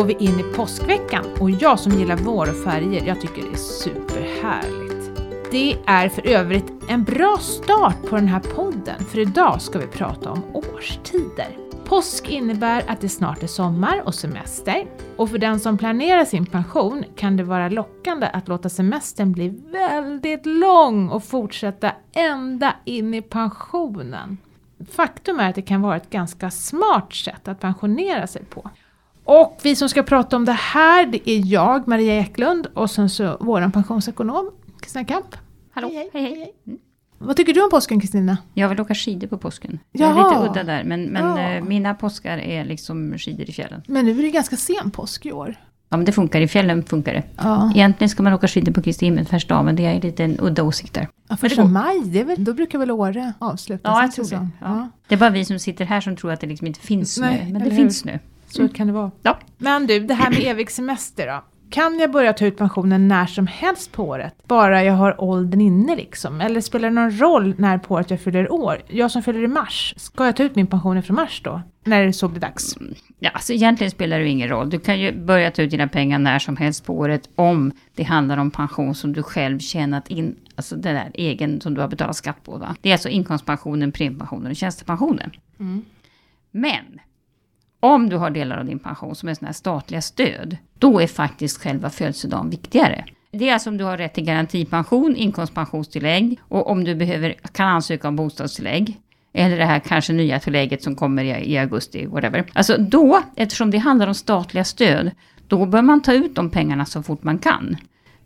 går vi in i påskveckan och jag som gillar vår och färger, jag tycker det är superhärligt. Det är för övrigt en bra start på den här podden, för idag ska vi prata om årstider. Påsk innebär att det snart är sommar och semester och för den som planerar sin pension kan det vara lockande att låta semestern bli väldigt lång och fortsätta ända in i pensionen. Faktum är att det kan vara ett ganska smart sätt att pensionera sig på. Och vi som ska prata om det här, det är jag, Maria Eklund, och sen så vår pensionsekonom, Kristina Kamp. Hallå, hej hej. hej. Mm. Vad tycker du om påsken Kristina? Jag vill åka skidor på påsken. Jag är lite udda där, men, men ja. Eh, mina påskar är liksom skidor i fjällen. Men nu är det ganska sen påsk i år. Ja, men det funkar. I fjällen funkar det. Ja. Egentligen ska man åka skidor på Kristi himmelsfärdsdag, men det är lite en udda åsikt där. Ja, första maj, det väl, då brukar väl Åre avsluta Ja, jag tror det. Ja. Det är bara vi som sitter här som tror att det liksom inte finns snö. Men det finns snö. Så kan det vara. Ja. Men du, det här med evig semester då? Kan jag börja ta ut pensionen när som helst på året? Bara jag har åldern inne liksom? Eller spelar det någon roll när på året jag fyller år? Jag som fyller i mars, ska jag ta ut min pension från mars då? När det så blir dags? Mm, ja, alltså egentligen spelar det ingen roll. Du kan ju börja ta ut dina pengar när som helst på året om det handlar om pension som du själv tjänat in. Alltså den där egen som du har betalat skatt på. Va? Det är alltså inkomstpensionen, premiepensionen och tjänstepensionen. Mm. Men om du har delar av din pension som är sådana här statliga stöd, då är faktiskt själva födelsedagen viktigare. Det är alltså om du har rätt till garantipension, inkomstpensionstillägg och om du behöver, kan ansöka om bostadstillägg. Eller det här kanske nya tillägget som kommer i, i augusti, whatever. Alltså då, eftersom det handlar om statliga stöd, då bör man ta ut de pengarna så fort man kan.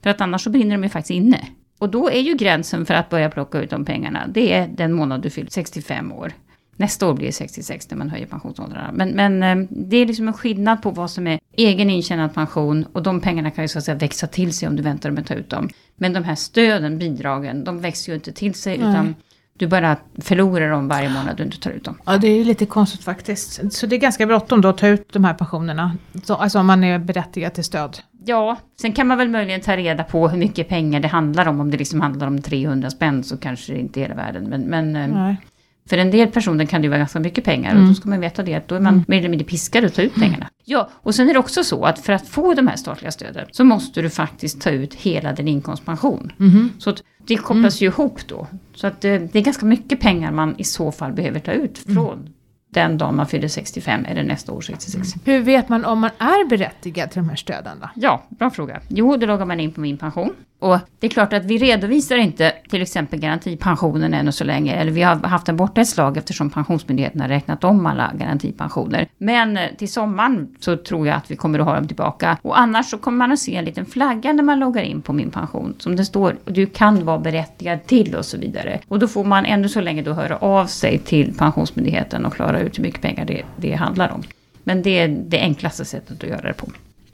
För att annars så brinner de ju faktiskt inne. Och då är ju gränsen för att börja plocka ut de pengarna, det är den månad du fyllt 65 år. Nästa år blir det 66 när man höjer pensionsåldrarna. Men, men eh, det är liksom en skillnad på vad som är egen intjänad pension och de pengarna kan ju så att säga växa till sig om du väntar med att ta ut dem. Men de här stöden, bidragen, de växer ju inte till sig Nej. utan du bara förlorar dem varje månad du inte tar ut dem. Ja, det är lite konstigt faktiskt. Så det är ganska bråttom då att ta ut de här pensionerna. Så, alltså om man är berättigad till stöd. Ja, sen kan man väl möjligen ta reda på hur mycket pengar det handlar om. Om det liksom handlar om 300 spänn så kanske det inte är hela världen. Men, men eh, för en del personer kan det ju vara ganska mycket pengar mm. och då ska man veta det, att då är man mm. mer eller mindre piskad att ta ut pengarna. Ja, och sen är det också så att för att få de här statliga stöden så måste du faktiskt ta ut hela din inkomstpension. Mm. Så att det kopplas ju ihop då. Så att det, det, är ganska mycket pengar man i så fall behöver ta ut mm. från den dagen man fyller 65 eller nästa år 66. Hur vet man om man är berättigad till de här stöden då? Ja, bra fråga. Jo, då loggar man in på min pension. Och det är klart att vi redovisar inte till exempel garantipensionen ännu så länge. Eller vi har haft den borta ett slag eftersom Pensionsmyndigheten har räknat om alla garantipensioner. Men eh, till sommaren så tror jag att vi kommer att ha dem tillbaka. Och annars så kommer man att se en liten flagga när man loggar in på min pension. Som det står, du kan vara berättigad till och så vidare. Och då får man ännu så länge då höra av sig till Pensionsmyndigheten och klara ut hur mycket pengar det, det handlar om. Men det är det enklaste sättet att göra det på.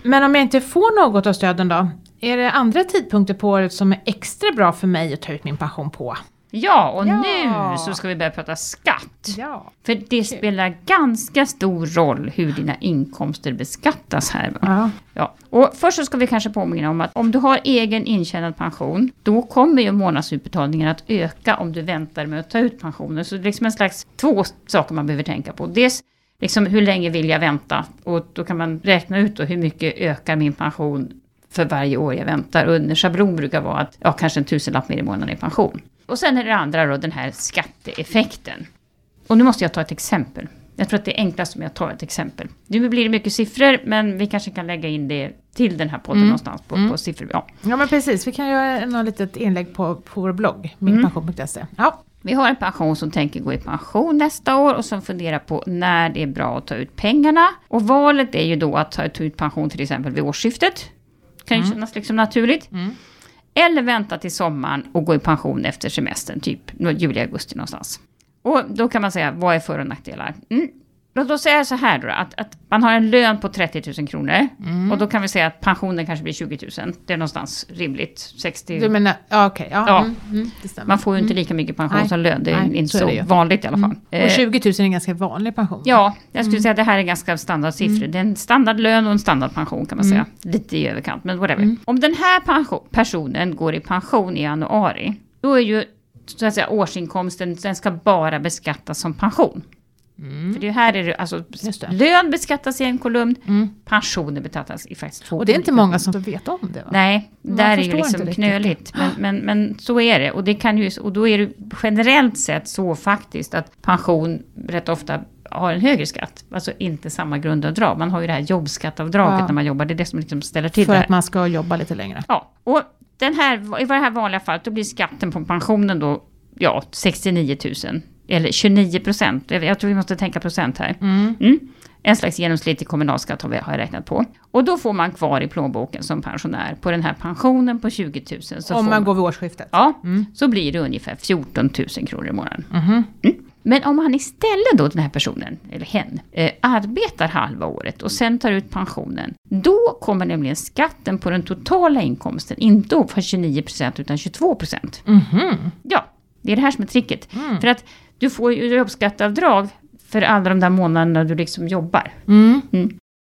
Men om jag inte får något av stöden då? Är det andra tidpunkter på året som är extra bra för mig att ta ut min pension på? Ja, och ja. nu så ska vi börja prata skatt. Ja. För det Kul. spelar ganska stor roll hur dina inkomster beskattas här. Ja. Ja. Och först så ska vi kanske påminna om att om du har egen intjänad pension, då kommer ju månadsutbetalningen att öka om du väntar med att ta ut pensionen. Så det är liksom en slags två saker man behöver tänka på. Dels liksom hur länge vill jag vänta? Och då kan man räkna ut då hur mycket ökar min pension för varje år jag väntar. Och en schablon brukar vara att ja, kanske en tusenlapp mer i månaden i pension. Och sen är det andra då den här skatteeffekten. Och nu måste jag ta ett exempel. Jag tror att det är enklast om jag tar ett exempel. Nu blir det mycket siffror, men vi kanske kan lägga in det till den här podden mm. någonstans på, mm. på siffror. Ja. ja, men precis. Vi kan göra något litet inlägg på, på vår blogg, minpension.se. Mm. Ja. Vi har en pension som tänker gå i pension nästa år och som funderar på när det är bra att ta ut pengarna. Och valet är ju då att ta ut pension till exempel vid årsskiftet. Kan ju mm. kännas liksom naturligt. Mm. Eller vänta till sommaren och gå i pension efter semestern, typ juli, augusti någonstans. Och då kan man säga, vad är för och nackdelar? Mm. Låt oss säga så här då, att, att man har en lön på 30 000 kronor. Mm. Och då kan vi säga att pensionen kanske blir 20 000. Det är någonstans rimligt. 60... Du menar, ja okej. Okay, ja, ja. Mm, mm, man får ju inte mm. lika mycket pension Nej. som lön. Det är Nej, inte så, så är vanligt i alla fall. Mm. Och 20 000 är en ganska vanlig pension. Ja, jag skulle säga att det här är ganska standardsiffror. Det är en standardlön och en standardpension kan man säga. Lite i överkant, men whatever. Om den här personen går i pension i januari, då är ju så att säga, årsinkomsten, den ska bara beskattas som pension. För det här är det, alltså, det. lön beskattas i en kolumn, Mm. pensioner beskattas i faktiskt två Och det är inte många som vet om det va? Nej, Man där är förstår liksom knöligt. Men, men, men så är det. Och, det kan ju, och då är det generellt sett så faktiskt att pension rätt ofta har en högre skatt. Alltså inte samma grundavdrag. Man har ju det här jobbskattavdraget Ja. när man jobbar. Det är det som liksom ställer till För det här. att man ska jobba lite längre. Ja, och den här, i det här vanliga fallet då blir skatten på pensionen då ja, 69 000. Eller 29 procent. Jag tror vi måste tänka procent här. Mm. Mm. En slags genomsnittlig kommunalskatt har, vi, har jag räknat på. Och då får man kvar i plånboken som pensionär på den här pensionen på 20 000. Så Om får man går vid årsskiftet. Ja, Mm. så blir det ungefär 14 000 kronor i månaden. Mhm. Men om han istället då, den här personen, eller hen, eh, arbetar halva året och sen tar ut pensionen. Då kommer nämligen skatten på den totala inkomsten inte upp för 29% utan 22%. Mhm. Ja, det är det här som är tricket. Mm. För att du får ju jobbskatteavdrag för alla de där månaderna du liksom jobbar. Mm.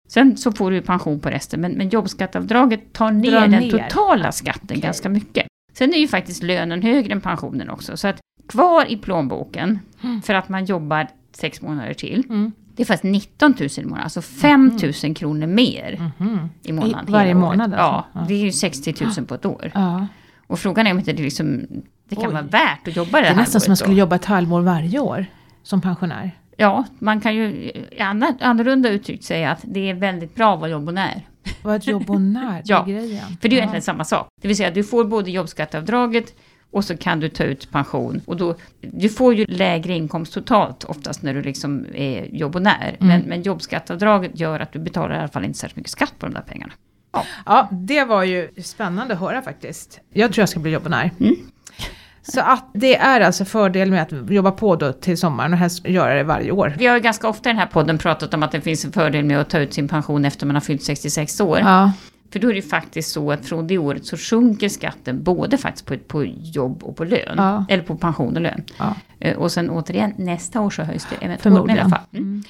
Sen så får du pension på resten, men, men jobbskatteavdraget tar ner Drar den ner. totala skatten Okej. ganska mycket. Sen är ju faktiskt lönen högre än pensionen också, så att kvar i plånboken Mm. för att man jobbar sex månader till, Mm. det är faktiskt 19 000 i månaden, alltså 5 000 kronor mer Mhm. i månaden. I varje månad alltså? Ja. det är ju 60 000 på ett år. Ja. Och frågan är om inte det liksom, det kan Oj. vara värt att jobba det, Det är här nästan som man skulle då. jobba ett halvår varje år som pensionär. Ja, man kan ju annorlunda uttryckt säga att det är väldigt bra att vara jobbonär. Vad ett jobb och när, Ja, det är grejen. För det är ju Ja. egentligen samma sak. Det vill säga du får både jobbskatteavdraget och så kan du ta ut pension. Och då, du får ju lägre inkomst totalt oftast när du liksom är jobbonär. Mm. Men, men jobbskatteavdraget gör att du betalar i alla fall inte särskilt mycket skatt på de där pengarna. Ja, det var ju spännande att höra faktiskt. Jag tror jag ska bli jobbonär. Mm. Så att det är alltså fördel med att jobba på då till sommaren och helst göra det varje år. Vi har ju ganska ofta i den här podden pratat om att det finns en fördel med att ta ut sin pension efter man har fyllt 66 år. Ja, För då är det ju faktiskt så att från det året så sjunker skatten både faktiskt på, på jobb och på lön. Ja. Eller på pension och lön. ja. Eh, Och sen återigen, nästa år så höjs det eventuellt i förmodligen. alla fall. Mm.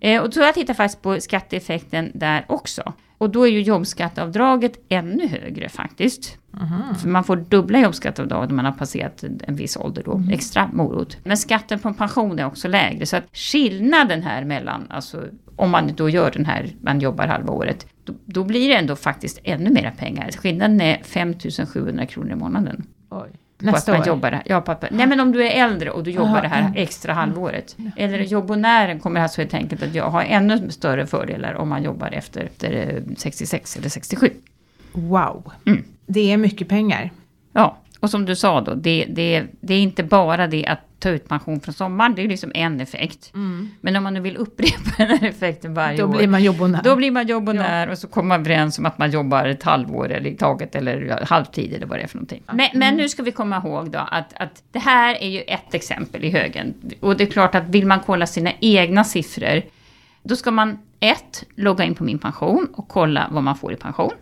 Eh, Och så jag tittar faktiskt på skatteeffekten där också. Och då är ju jobbskatteavdraget ännu högre faktiskt. Mhm. För man får dubbla jobbskatteavdrag när man har passerat en viss ålder då, extra morot. Men skatten på pension är också lägre. Så att skillnaden här mellan, alltså om man då gör den här, man jobbar halva året, då, då blir det ändå faktiskt ännu mera pengar. Skillnaden är 5 700 kronor i månaden. Oj. På Nästa att man år. jobbar. Ja, på att, nej men om du är äldre och du jobbar Aha, det här extra halvåret. Eller jobbonären kommer alltså helt enkelt att jag ha ännu större fördelar om man jobbar efter, efter eh, 66 eller 67. Wow. Mm. Det är mycket pengar. Ja, och som du sa då, det, det, det är inte bara det att ta ut pension från sommaren, det är liksom en effekt. Men om man nu vill upprepa den här effekten varje Då år, blir man jobbonär. då blir man jobbonär och så kommer man överens om att man jobbar ett halvår eller i taget eller ja, halvtid eller vad det är för någonting. Men, men nu ska vi komma ihåg då att, att det här är ju ett exempel i högen. Och det är klart att vill man kolla sina egna siffror, då ska man ett, logga in på min pension och kolla vad man får i pension.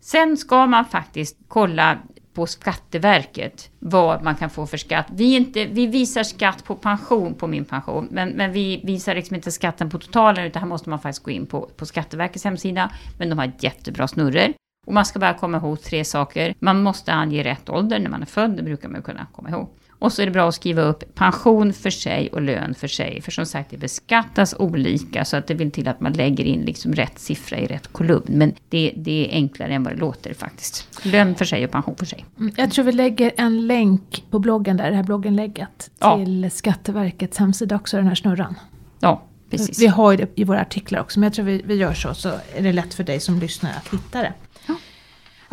Sen ska man faktiskt kolla på Skatteverket vad man kan få för skatt. Vi, inte, vi visar skatt på pension på min pension, men, men vi visar liksom inte skatten på totalen, utan här måste man faktiskt gå in på, på Skatteverkets hemsida. Men de har jättebra snurror. Och man ska bara komma ihåg tre saker. Man måste ange rätt ålder när man är född, det brukar man kunna komma ihåg. Och så är det bra att skriva upp pension för sig och lön för sig. För som sagt, det beskattas olika så att det vill till att man lägger in liksom rätt siffra i rätt kolumn. Men det, det är enklare än vad det låter faktiskt. Lön för sig och pension för sig. Mm, Jag tror vi lägger en länk på bloggen där, det här blogginlägget. Ja. Till Skatteverkets hemsida också, den här snurran. Ja, precis. Vi har ju det i våra artiklar också, men jag tror vi, vi gör så, så är det lätt för dig som lyssnar att hitta det.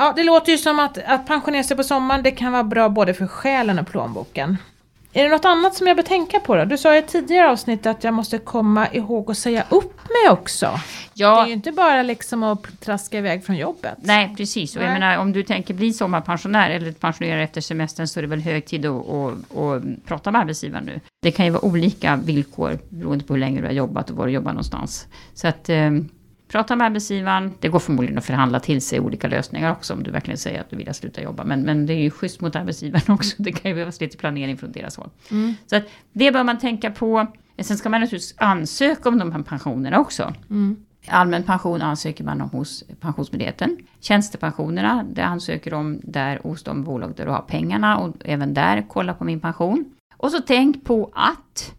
Ja. Ja, det låter ju som att, att pensionera sig på sommaren, det kan vara bra både för själen och plånboken. Är det något annat som jag bör tänka på då? Du sa i ett tidigare avsnitt att jag måste komma ihåg att säga upp mig också. Det är Ja, ju inte bara liksom att traska iväg från jobbet. nej precis. Och jag Nej. menar om du tänker bli sommarpensionär eller pensionera efter semestern så är det väl hög tid att, att, att prata med arbetsgivaren nu. Det kan ju vara olika villkor beroende på hur länge du har jobbat och var du jobbar någonstans. Så att eh, prata med arbetsgivaren. Det går förmodligen att förhandla till sig olika lösningar också om du verkligen säger att du vill sluta jobba. Men, men det är ju schysst mot arbetsgivaren också. Det kan ju behövas lite planering från deras håll. Mm. Så att det bör man tänka på. Sen ska man naturligtvis ansöka om de här pensionerna också. Mm. Allmän pension ansöker man om hos Pensionsmyndigheten. Tjänstepensionerna, det ansöker om där hos de bolag där du har pengarna och även där kolla på min pension. Och så tänk på att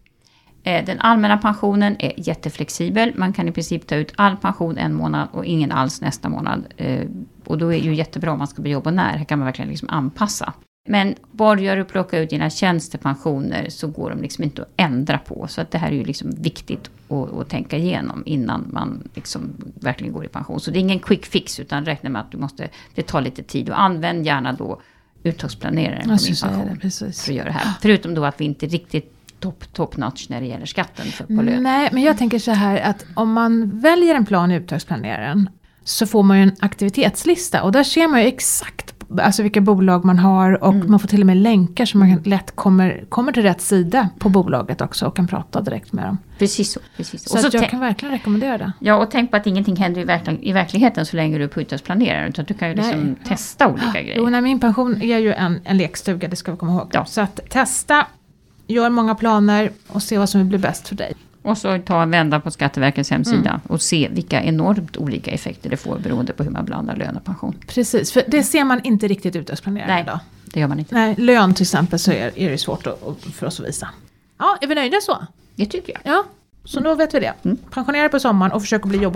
Den allmänna pensionen är jätteflexibel. Man kan i princip ta ut all pension en månad och ingen alls nästa månad. Eh, Och då är det ju jättebra om man ska bli jobb och när. Här kan man verkligen liksom anpassa. Men börjar du plocka ut dina tjänstepensioner så går de liksom inte att ändra på. Så att det här är ju liksom viktigt att, att tänka igenom innan man liksom verkligen går i pension. Så det är ingen quick fix utan räkna med att du måste, det tar lite tid. Och använd gärna då uttagsplaneraren på säga pension. det, precis. För att göra det här. Förutom då att vi inte riktigt top, top notch när det gäller skatten för, på lön. Nej, men jag tänker så här att om man väljer en plan i uttagsplaneraren så får man ju en aktivitetslista och där ser man ju exakt alltså vilka bolag man har och Mm. man får till och med länkar så man lätt kommer, kommer till rätt sida på bolaget också och kan prata direkt med dem. Precis så. Precis så. Så, så jag kan verkligen rekommendera det. Ja, och tänk på att ingenting händer i, verkl- i verkligheten så länge du är på uttagsplaneraren. Utan du kan ju liksom Nej. testa olika grejer. Jo, nej, min pension är ju en, en lekstuga, det ska vi komma ihåg. Ja. Så att testa, gör många planer och se vad som blir bäst för dig. Och så ta en vända på Skatteverkets hemsida Mm. och se vilka enormt olika effekter det får beroende på hur man blandar lön och pension. Precis, för det ser man inte riktigt i uttagsplaneraren Nej. idag. Det gör man inte. Nej, lön till exempel så är, är det svårt att, att- för oss att visa. Ja, är vi nöjda så? Det tycker jag. Ja, så då vet vi det. Mm. Pensionera på sommaren och försök att bli jobb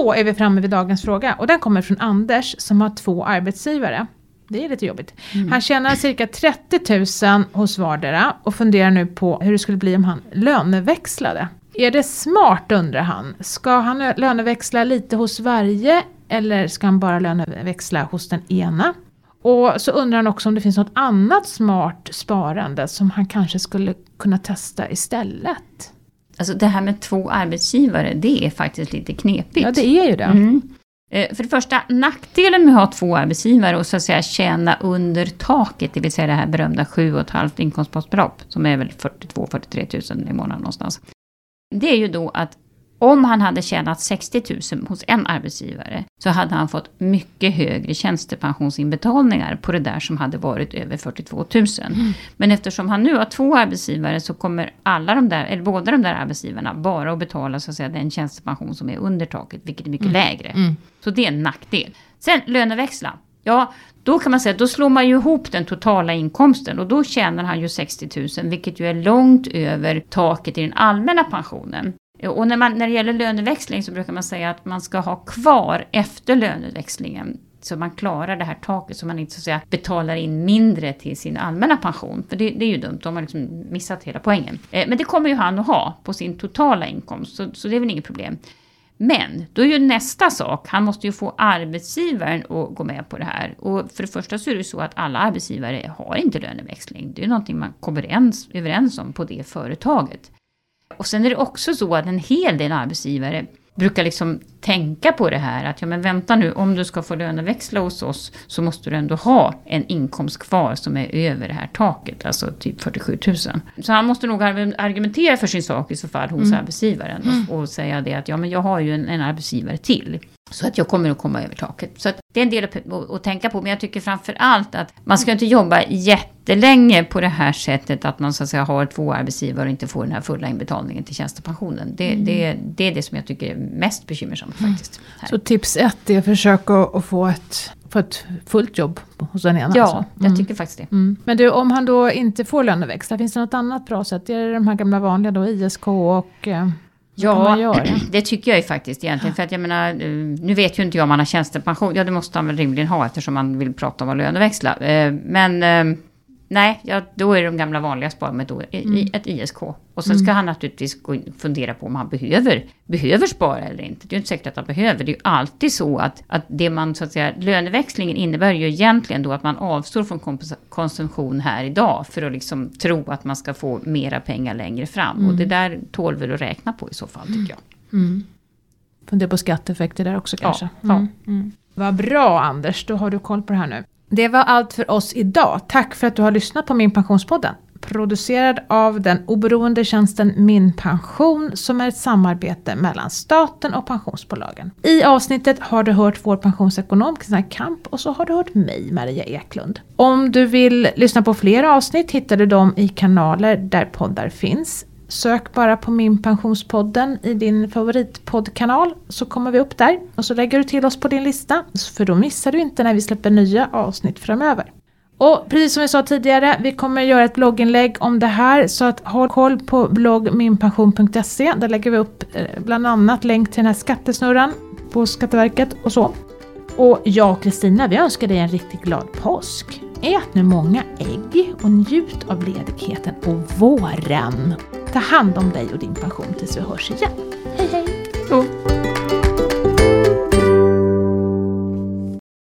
Då är vi framme vid dagens fråga och den kommer från Anders som har två arbetsgivare. Det är lite jobbigt. Han tjänar cirka 30 000 hos vardera och funderar nu på hur det skulle bli om han löneväxlade. Är det smart undrar han. Ska han löneväxla lite hos varje eller ska han bara löneväxla hos den ena? Och så undrar han också om det finns något annat smart sparande som han kanske skulle kunna testa istället. Alltså det här med två arbetsgivare, det är faktiskt lite knepigt. Ja, det är ju det. Mm. Eh, För det första, nackdelen med att ha två arbetsgivare och så att säga tjäna under taket, det vill säga det här berömda 7,5 inkomstbasbelopp, som är väl 42-43 000 i månaden någonstans. Det är ju då att om han hade tjänat 60 000 hos en arbetsgivare så hade han fått mycket högre tjänstepensionsinbetalningar på det där som hade varit över 42 000. Men eftersom han nu har två arbetsgivare så kommer alla de där, eller båda de där arbetsgivarna bara att betala så att säga, den tjänstepension som är under taket, vilket är mycket lägre. Mm. Så det är en nackdel. Sen löneväxla. Ja, då kan man säga att då slår man ju ihop den totala inkomsten och då tjänar han ju 60 000, vilket ju är långt över taket i den allmänna pensionen. Och när, man, när det gäller löneväxling så brukar man säga att man ska ha kvar efter löneväxlingen så man klarar det här taket så man inte så att säga, betalar in mindre till sin allmänna pension. För det, det är ju dumt, då har man liksom missat hela poängen. Eh, men det kommer ju han att ha på sin totala inkomst, så, så det är väl inget problem. Men då är ju nästa sak, han måste ju få arbetsgivaren att gå med på det här. Och för det första så är det ju så att alla arbetsgivare har inte löneväxling. Det är ju någonting man kommer överens om på det företaget. Och sen är det också så att en hel del arbetsgivare brukar liksom tänka på det här att ja men vänta nu, om du ska få löneväxla hos oss så måste du ändå ha en inkomst kvar som är över det här taket, alltså typ 47 000. Så han måste nog argu- argumentera för sin sak i så fall hos arbetsgivaren och, och säga det att ja men jag har ju en, en arbetsgivare till. Så att jag kommer att komma över taket. Så att det är en del att, att, att tänka på. Men jag tycker framför allt att man ska inte jobba jättelänge på det här sättet. Att man så att säga har två arbetsgivare och inte får den här fulla inbetalningen till tjänstepensionen. Det, det, det är det som jag tycker är mest bekymmersamt faktiskt. Här. Så tips ett är att försöka att få ett, få ett fullt jobb hos den ena. ja, alltså. jag tycker faktiskt det. Mm. Men du, om han då inte får löneväxla, finns det något annat bra sätt? Är det de här gamla vanliga då, ISK och... Eh, man göra? det tycker jag ju faktiskt egentligen. För att jag menar, eh, nu vet ju inte jag om han har tjänstepension. Ja, det måste han väl rimligen ha eftersom han vill prata om att löneväxla. Eh, Men eh, nej, ja, då är de gamla vanliga sparmetoderna, Mm. ett ISK. Och sen ska han naturligtvis gå in fundera på om han behöver, behöver spara eller inte. Det är ju inte säkert att han behöver. Det är ju alltid så att, att det man så att säga, löneväxlingen innebär ju egentligen då att man avstår från konsumtion här idag för att liksom tro att man ska få mera pengar längre fram. Mm. Och det där tål väl att räkna på i så fall tycker jag. Mm. Fundera på skatteeffekter där också Ja, kanske. ja. Mm. Mm. Vad bra Anders, då har du koll på det här nu. Det var allt för oss idag. Tack för att du har lyssnat på Min Pensionspodden. Producerad av den oberoende tjänsten Min Pension som är ett samarbete mellan staten och pensionsbolagen. I avsnittet har du hört vår pensionsekonom Kristina Kamp och så har du hört mig, Maria Eklund. Om du vill lyssna på fler avsnitt hittar du dem i kanaler där poddar finns. Sök bara på Min Pensionspodden i din favoritpoddkanal så kommer vi upp där. Och så lägger du till oss på din lista för då missar du inte när vi släpper nya avsnitt framöver. Och precis som vi sa tidigare, vi kommer göra ett blogginlägg om det här så att håll koll på bloggminpension.se Där lägger vi upp eh, bland annat länk till den här skattesnurran på Skatteverket och så. Och jag och Kristina, vi önskar dig en riktigt glad påsk. Ät nu många ägg och njut av ledigheten och våren. Ta hand om dig och din pension tills vi hörs igen. Hej hej!